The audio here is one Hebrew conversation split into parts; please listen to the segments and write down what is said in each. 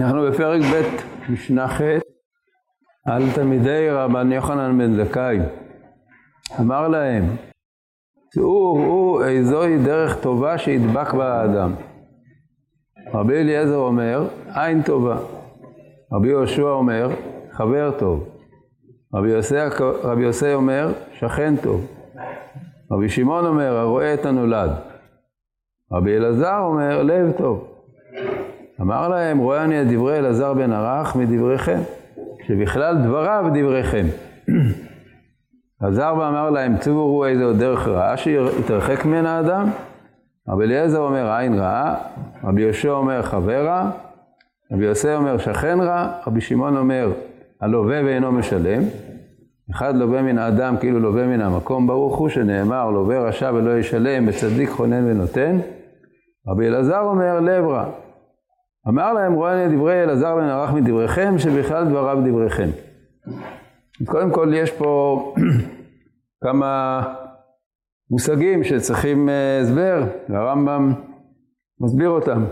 אנחנו בפרק ב' משנה ח' על תלמידי רבן יוחנן בן זכאי. אמר להם, צאו ראו איזוהי דרך טובה שידבק בה האדם. רבי אליעזר אומר, עין טובה. רבי יהושע אומר, חבר טוב. רבי יוסי, רבי יוסי אומר, שכן טוב. רבי שמעון אומר, הרואה את הנולד. רבי אלעזר אומר, לב טוב. אמר להם, רואה אני את דברי אלעזר בן ערך מדבריכם, שבכלל דבריו דבריכם. עזר ואמר להם, צאו וראו איזה דרך רעה שיתרחק ממנה האדם. רבי אליעזר אומר, עין רעה, רבי יהושע אומר, חבר רע, רבי יוסי אומר, שכן רע, רבי שמעון אומר, הלווה ואינו משלם. אחד לווה מן האדם כאילו לווה מן המקום, ברוך הוא שנאמר, לווה רשע ולא ישלם, בצדיק חונן ונותן. רבי אלעזר אומר, לב רע. אמר להם רואה דברי אלעזר בן ערך מדבריכם, שבכלל דבריו דבריכם. קודם כל יש פה כמה מושגים שצריכים אה, הסבר, והרמב"ם מסביר אותם.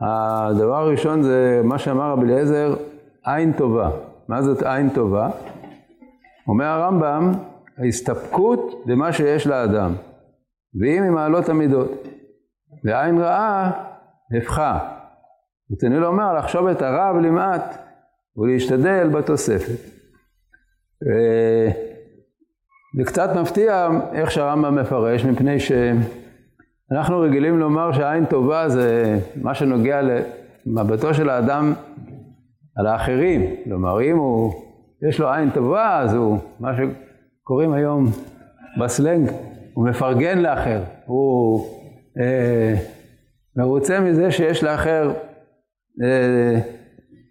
הדבר הראשון זה מה שאמר רבי אליעזר, עין טובה. מה זאת עין טובה? אומר הרמב"ם, ההסתפקות במה שיש לאדם, והיא ממעלות המידות. ועין רעה הפכה. רציני לומר, לחשוב את הרב למעט ולהשתדל בתוספת. זה קצת מפתיע איך שהרמב"ם מפרש, מפני שאנחנו רגילים לומר שעין טובה זה מה שנוגע למבטו של האדם על האחרים. כלומר, אם הוא, יש לו עין טובה, אז הוא, מה שקוראים היום בסלנג, הוא מפרגן לאחר. הוא אה, מרוצה מזה שיש לאחר אה,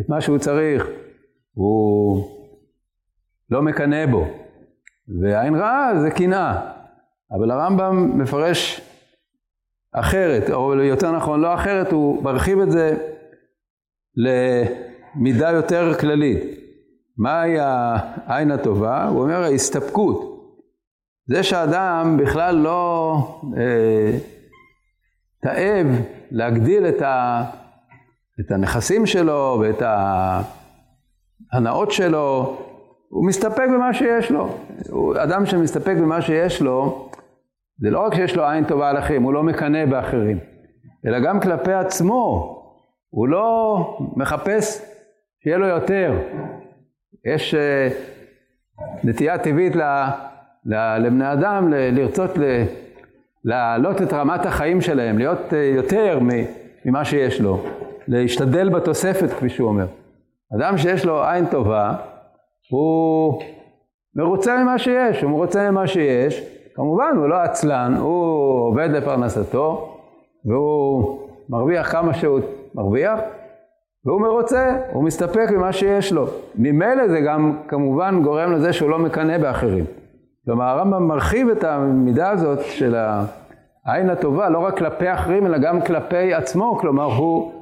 את מה שהוא צריך, הוא לא מקנא בו. ועין רעה זה קנאה, אבל הרמב"ם מפרש אחרת, או יותר נכון לא אחרת, הוא מרחיב את זה למידה יותר כללית. מהי העין הטובה? הוא אומר ההסתפקות. זה שאדם בכלל לא אה, תאב להגדיל את, ה, את הנכסים שלו ואת ההנאות שלו, הוא מסתפק במה שיש לו. הוא, אדם שמסתפק במה שיש לו, זה לא רק שיש לו עין טובה על אחרים, הוא לא מקנא באחרים, אלא גם כלפי עצמו, הוא לא מחפש שיהיה לו יותר. יש uh, נטייה טבעית ל, ל, לבני אדם ל, לרצות ל... להעלות את רמת החיים שלהם, להיות אה, יותר ממה שיש לו, להשתדל בתוספת כפי שהוא אומר. אדם שיש לו עין טובה, הוא מרוצה ממה שיש, הוא מרוצה ממה שיש, כמובן הוא לא עצלן, הוא עובד לפרנסתו, והוא מרוויח כמה שהוא מרוויח, והוא מרוצה, הוא מסתפק במה שיש לו. ממילא זה גם כמובן גורם לזה שהוא לא מקנא באחרים. כלומר הרמב"ם מרחיב את המידה הזאת של העין הטובה לא רק כלפי אחרים אלא גם כלפי עצמו, כלומר הוא,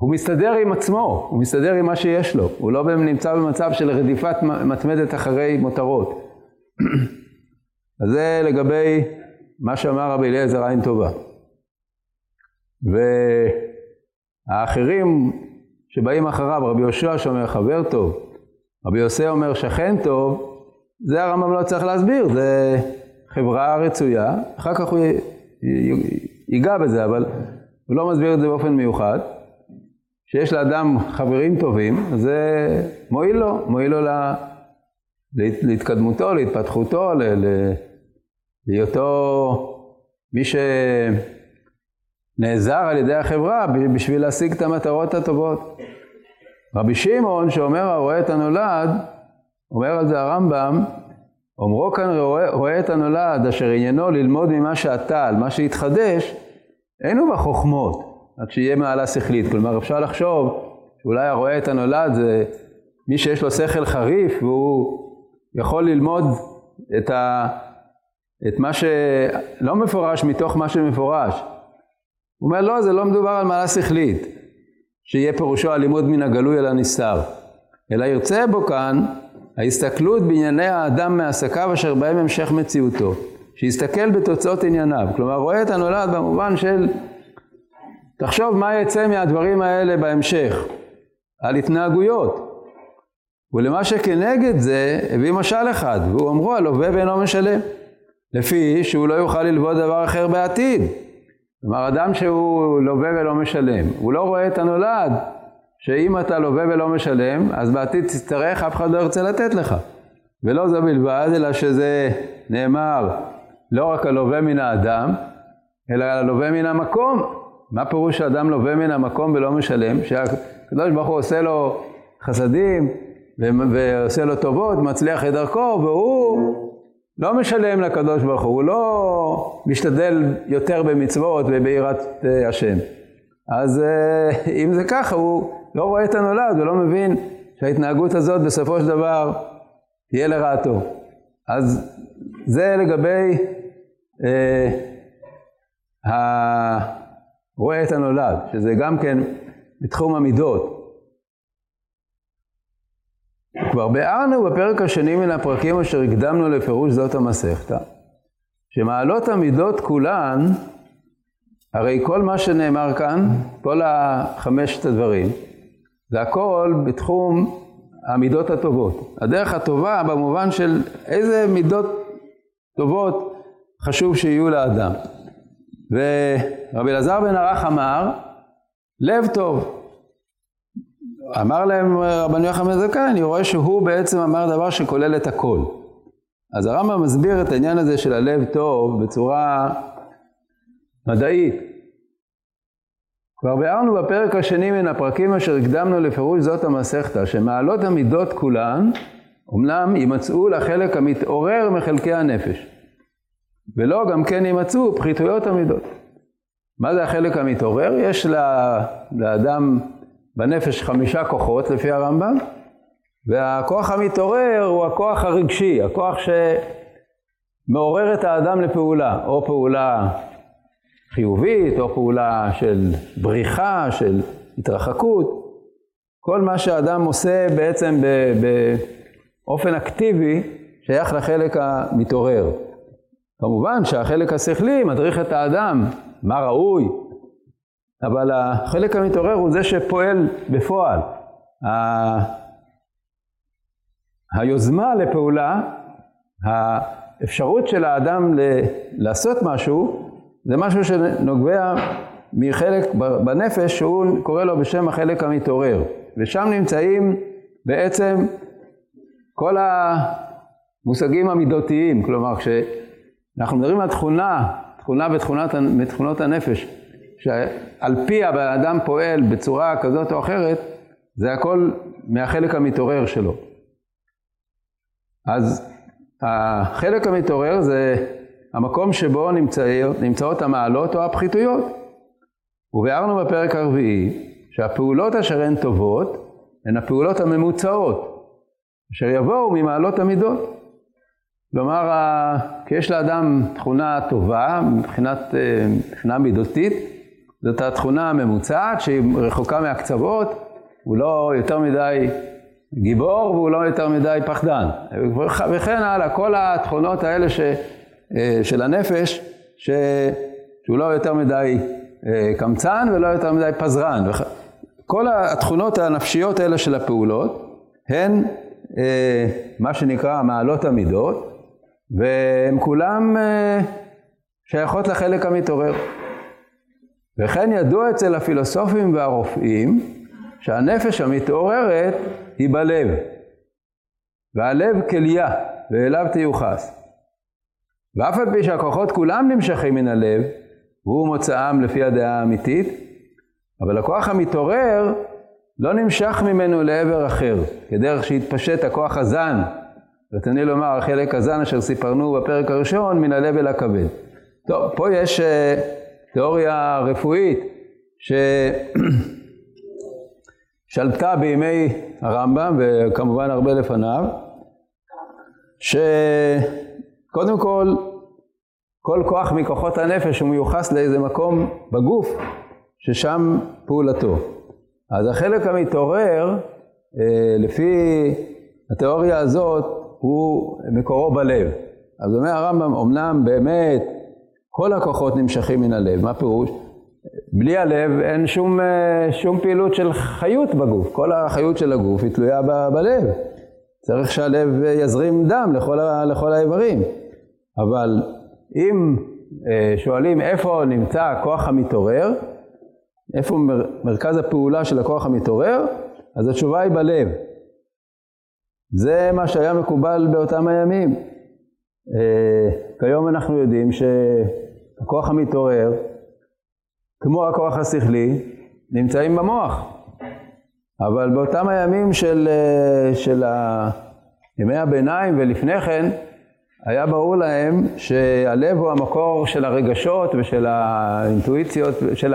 הוא מסתדר עם עצמו, הוא מסתדר עם מה שיש לו, הוא לא נמצא במצב של רדיפת מתמדת אחרי מותרות. אז זה לגבי מה שאמר רבי אליעזר עין טובה. והאחרים שבאים אחריו, רבי יהושע שאומר חבר טוב, רבי יוסי אומר שכן טוב, זה הרמב"ם לא צריך להסביר, זה חברה רצויה, אחר כך הוא ייגע בזה, אבל הוא לא מסביר את זה באופן מיוחד. שיש לאדם חברים טובים, זה מועיל לו, מועיל לו לה, להתקדמותו, להתפתחותו, להיותו מי שנעזר על ידי החברה בשביל להשיג את המטרות הטובות. רבי שמעון שאומר הרואה את הנולד, אומר על זה הרמב"ם, אומרו כאן רואה, רואה את הנולד אשר עניינו ללמוד ממה שאתה, על מה שהתחדש, אין הוא בחוכמות, רק שיהיה מעלה שכלית. כלומר אפשר לחשוב שאולי הרואה את הנולד זה מי שיש לו שכל חריף והוא יכול ללמוד את, ה, את מה שלא מפורש מתוך מה שמפורש. הוא אומר לא, זה לא מדובר על מעלה שכלית, שיהיה פירושו הלימוד מן הגלוי אל הנסתר, אלא ירצה בו כאן ההסתכלות בענייני האדם מעסקיו אשר בהם המשך מציאותו. שיסתכל בתוצאות ענייניו. כלומר, רואה את הנולד במובן של תחשוב מה יצא מהדברים האלה בהמשך, על התנהגויות. ולמה שכנגד זה הביא משל אחד, והוא אמרו הלווה ואינו משלם, לפי שהוא לא יוכל ללוות דבר אחר בעתיד. כלומר, אדם שהוא לווה ולא משלם, הוא לא רואה את הנולד, שאם אתה לווה ולא משלם, אז בעתיד תצטרך, אף אחד לא ירצה לתת לך. ולא זו בלבד, אלא שזה נאמר לא רק הלווה מן האדם, אלא הלווה מן המקום. מה פירוש שאדם לווה מן המקום ולא משלם? שהקדוש ברוך הוא עושה לו חסדים ועושה לו טובות, מצליח את דרכו, והוא לא משלם לקדוש ברוך הוא, הוא לא משתדל יותר במצוות וביראת אה, השם. אז אה, אם זה ככה, הוא לא רואה את הנולד ולא מבין שההתנהגות הזאת בסופו של דבר תהיה לרעתו. אז זה לגבי אה, רואה את הנולד, שזה גם כן בתחום המידות. כבר ביארנו בפרק השני מן הפרקים אשר הקדמנו לפירוש זאת המסכתא, שמעלות המידות כולן, הרי כל מה שנאמר כאן, כל החמשת הדברים, זה הכל בתחום המידות הטובות. הדרך הטובה במובן של איזה מידות טובות חשוב שיהיו לאדם. ורבי אלעזר בן ערך אמר, לב טוב. אמר להם רבנו בן זכאי, אני רואה שהוא בעצם אמר דבר שכולל את הכל. אז הרמב"ם מסביר את העניין הזה של הלב טוב בצורה מדעית. כבר ביארנו בפרק השני מן הפרקים אשר הקדמנו לפירוש זאת המסכתא, שמעלות המידות כולן, אמנם יימצאו לחלק המתעורר מחלקי הנפש, ולא גם כן יימצאו פחיתויות המידות. מה זה החלק המתעורר? יש לאדם בנפש חמישה כוחות לפי הרמב"ם, והכוח המתעורר הוא הכוח הרגשי, הכוח שמעורר את האדם לפעולה, או פעולה חיובית, או פעולה של בריחה, של התרחקות. כל מה שאדם עושה בעצם באופן אקטיבי שייך לחלק המתעורר. כמובן שהחלק השכלי מדריך את האדם, מה ראוי, אבל החלק המתעורר הוא זה שפועל בפועל. היוזמה לפעולה, האפשרות של האדם לעשות משהו, זה משהו שנוגע מחלק בנפש שהוא קורא לו בשם החלק המתעורר. ושם נמצאים בעצם כל המושגים המידותיים, כלומר כשאנחנו מדברים על תכונה, תכונה בתכונות, בתכונות הנפש, שעל פי הבן אדם פועל בצורה כזאת או אחרת, זה הכל מהחלק המתעורר שלו. אז החלק המתעורר זה המקום שבו נמצאות, נמצאות המעלות או הפחיתויות. וביארנו בפרק הרביעי שהפעולות אשר הן טובות הן הפעולות הממוצעות, אשר יבואו ממעלות המידות. כלומר, כי יש לאדם תכונה טובה מבחינת, אה, מבחינה מידותית, זאת התכונה הממוצעת שהיא רחוקה מהקצוות, הוא לא יותר מדי גיבור והוא לא יותר מדי פחדן. וכן הלאה, כל התכונות האלה ש, של הנפש, ש, שהוא לא יותר מדי אה, קמצן ולא יותר מדי פזרן. כל התכונות הנפשיות האלה של הפעולות הן מה שנקרא מעלות המידות, והן כולן שייכות לחלק המתעורר. וכן ידוע אצל הפילוסופים והרופאים שהנפש המתעוררת היא בלב, והלב כליה, ואליו תיוחס. ואף על פי שהכוחות כולם נמשכים מן הלב, והוא מוצאם לפי הדעה האמיתית, אבל הכוח המתעורר לא נמשך ממנו לעבר אחר, כדרך שהתפשט הכוח הזן, רצוני לומר, החלק הזן אשר סיפרנו בפרק הראשון, מן הלב אל הכבד. טוב, פה יש... Uh, תיאוריה רפואית ששלטה בימי הרמב"ם וכמובן הרבה לפניו, שקודם כל כל כוח מכוחות הנפש הוא מיוחס לאיזה מקום בגוף ששם פעולתו. אז החלק המתעורר, אה, לפי התיאוריה הזאת, הוא מקורו בלב. אז אומר הרמב"ם, אמנם באמת כל הכוחות נמשכים מן הלב. מה פירוש? בלי הלב אין שום, אה, שום פעילות של חיות בגוף. כל החיות של הגוף היא תלויה ב, בלב. צריך שהלב יזרים דם לכל, לכל האיברים. אבל אם אה, שואלים איפה נמצא הכוח המתעורר, איפה מר, מרכז הפעולה של הכוח המתעורר, אז התשובה היא בלב. זה מה שהיה מקובל באותם הימים. אה, כיום אנחנו יודעים שהכוח המתעורר, כמו הכוח השכלי, נמצאים במוח. אבל באותם הימים של, אה, של ימי הביניים ולפני כן, היה ברור להם שהלב הוא המקור של הרגשות ושל האינטואיציות, של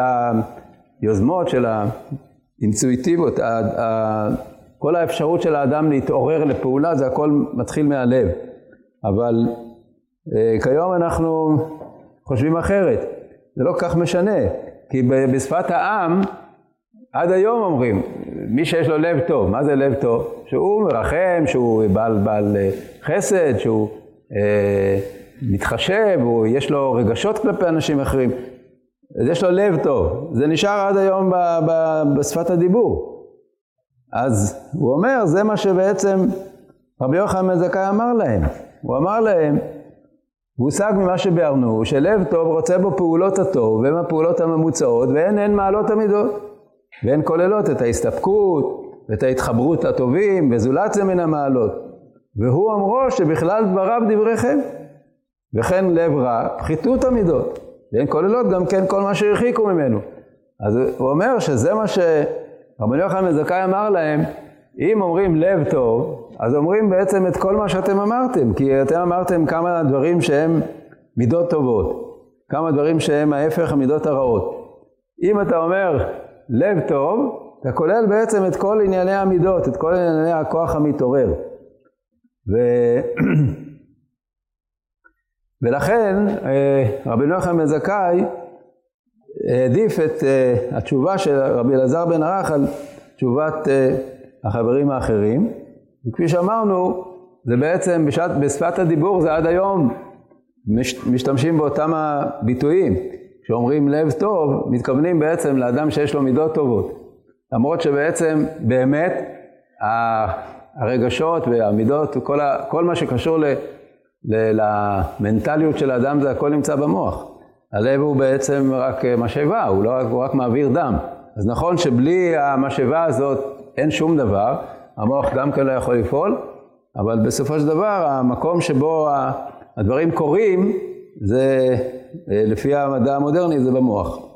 היוזמות, של האינטואיטיביות, כל האפשרות של האדם להתעורר לפעולה, זה הכל מתחיל מהלב. אבל אה, כיום אנחנו חושבים אחרת, זה לא כך משנה, כי בשפת העם, עד היום אומרים, מי שיש לו לב טוב, מה זה לב טוב? שהוא מרחם, שהוא בעל, בעל אה, חסד, שהוא מתחשב, הוא, יש לו רגשות כלפי אנשים אחרים, אז יש לו לב טוב. זה נשאר עד היום ב, ב, בשפת הדיבור. אז הוא אומר, זה מה שבעצם רבי יוחנן בן זכאי אמר להם. הוא אמר להם, הושג ממה שביארנו, שלב טוב רוצה בו פעולות הטוב, והן הפעולות הממוצעות, והן הן מעלות המידות. והן כוללות את ההסתפקות, ואת ההתחברות לטובים, וזולת זה מן המעלות. והוא אמרו שבכלל דבריו דבריכם. וכן לב רע, פחיתות המידות. והן כוללות גם כן כל מה שהרחיקו ממנו. אז הוא אומר שזה מה שרבנו יוחנן זכאי אמר להם, אם אומרים לב טוב, אז אומרים בעצם את כל מה שאתם אמרתם, כי אתם אמרתם כמה דברים שהם מידות טובות, כמה דברים שהם ההפך המידות הרעות. אם אתה אומר לב טוב, אתה כולל בעצם את כל ענייני המידות, את כל ענייני הכוח המתעורר. ו... ולכן אה, רבי נוחם בן זכאי העדיף את אה, התשובה של רבי אלעזר בן ערך על תשובת אה, החברים האחרים. וכפי שאמרנו, זה בעצם בשעת, בשפת הדיבור זה עד היום מש, משתמשים באותם הביטויים. כשאומרים לב טוב, מתכוונים בעצם לאדם שיש לו מידות טובות. למרות שבעצם באמת הרגשות והמידות, כל, ה, כל מה שקשור ל, ל, למנטליות של האדם זה הכל נמצא במוח. הלב הוא בעצם רק משאבה, הוא, לא, הוא רק מעביר דם. אז נכון שבלי המשאבה הזאת אין שום דבר, המוח גם כן לא יכול לפעול, אבל בסופו של דבר המקום שבו הדברים קורים זה, לפי המדע המודרני, זה במוח.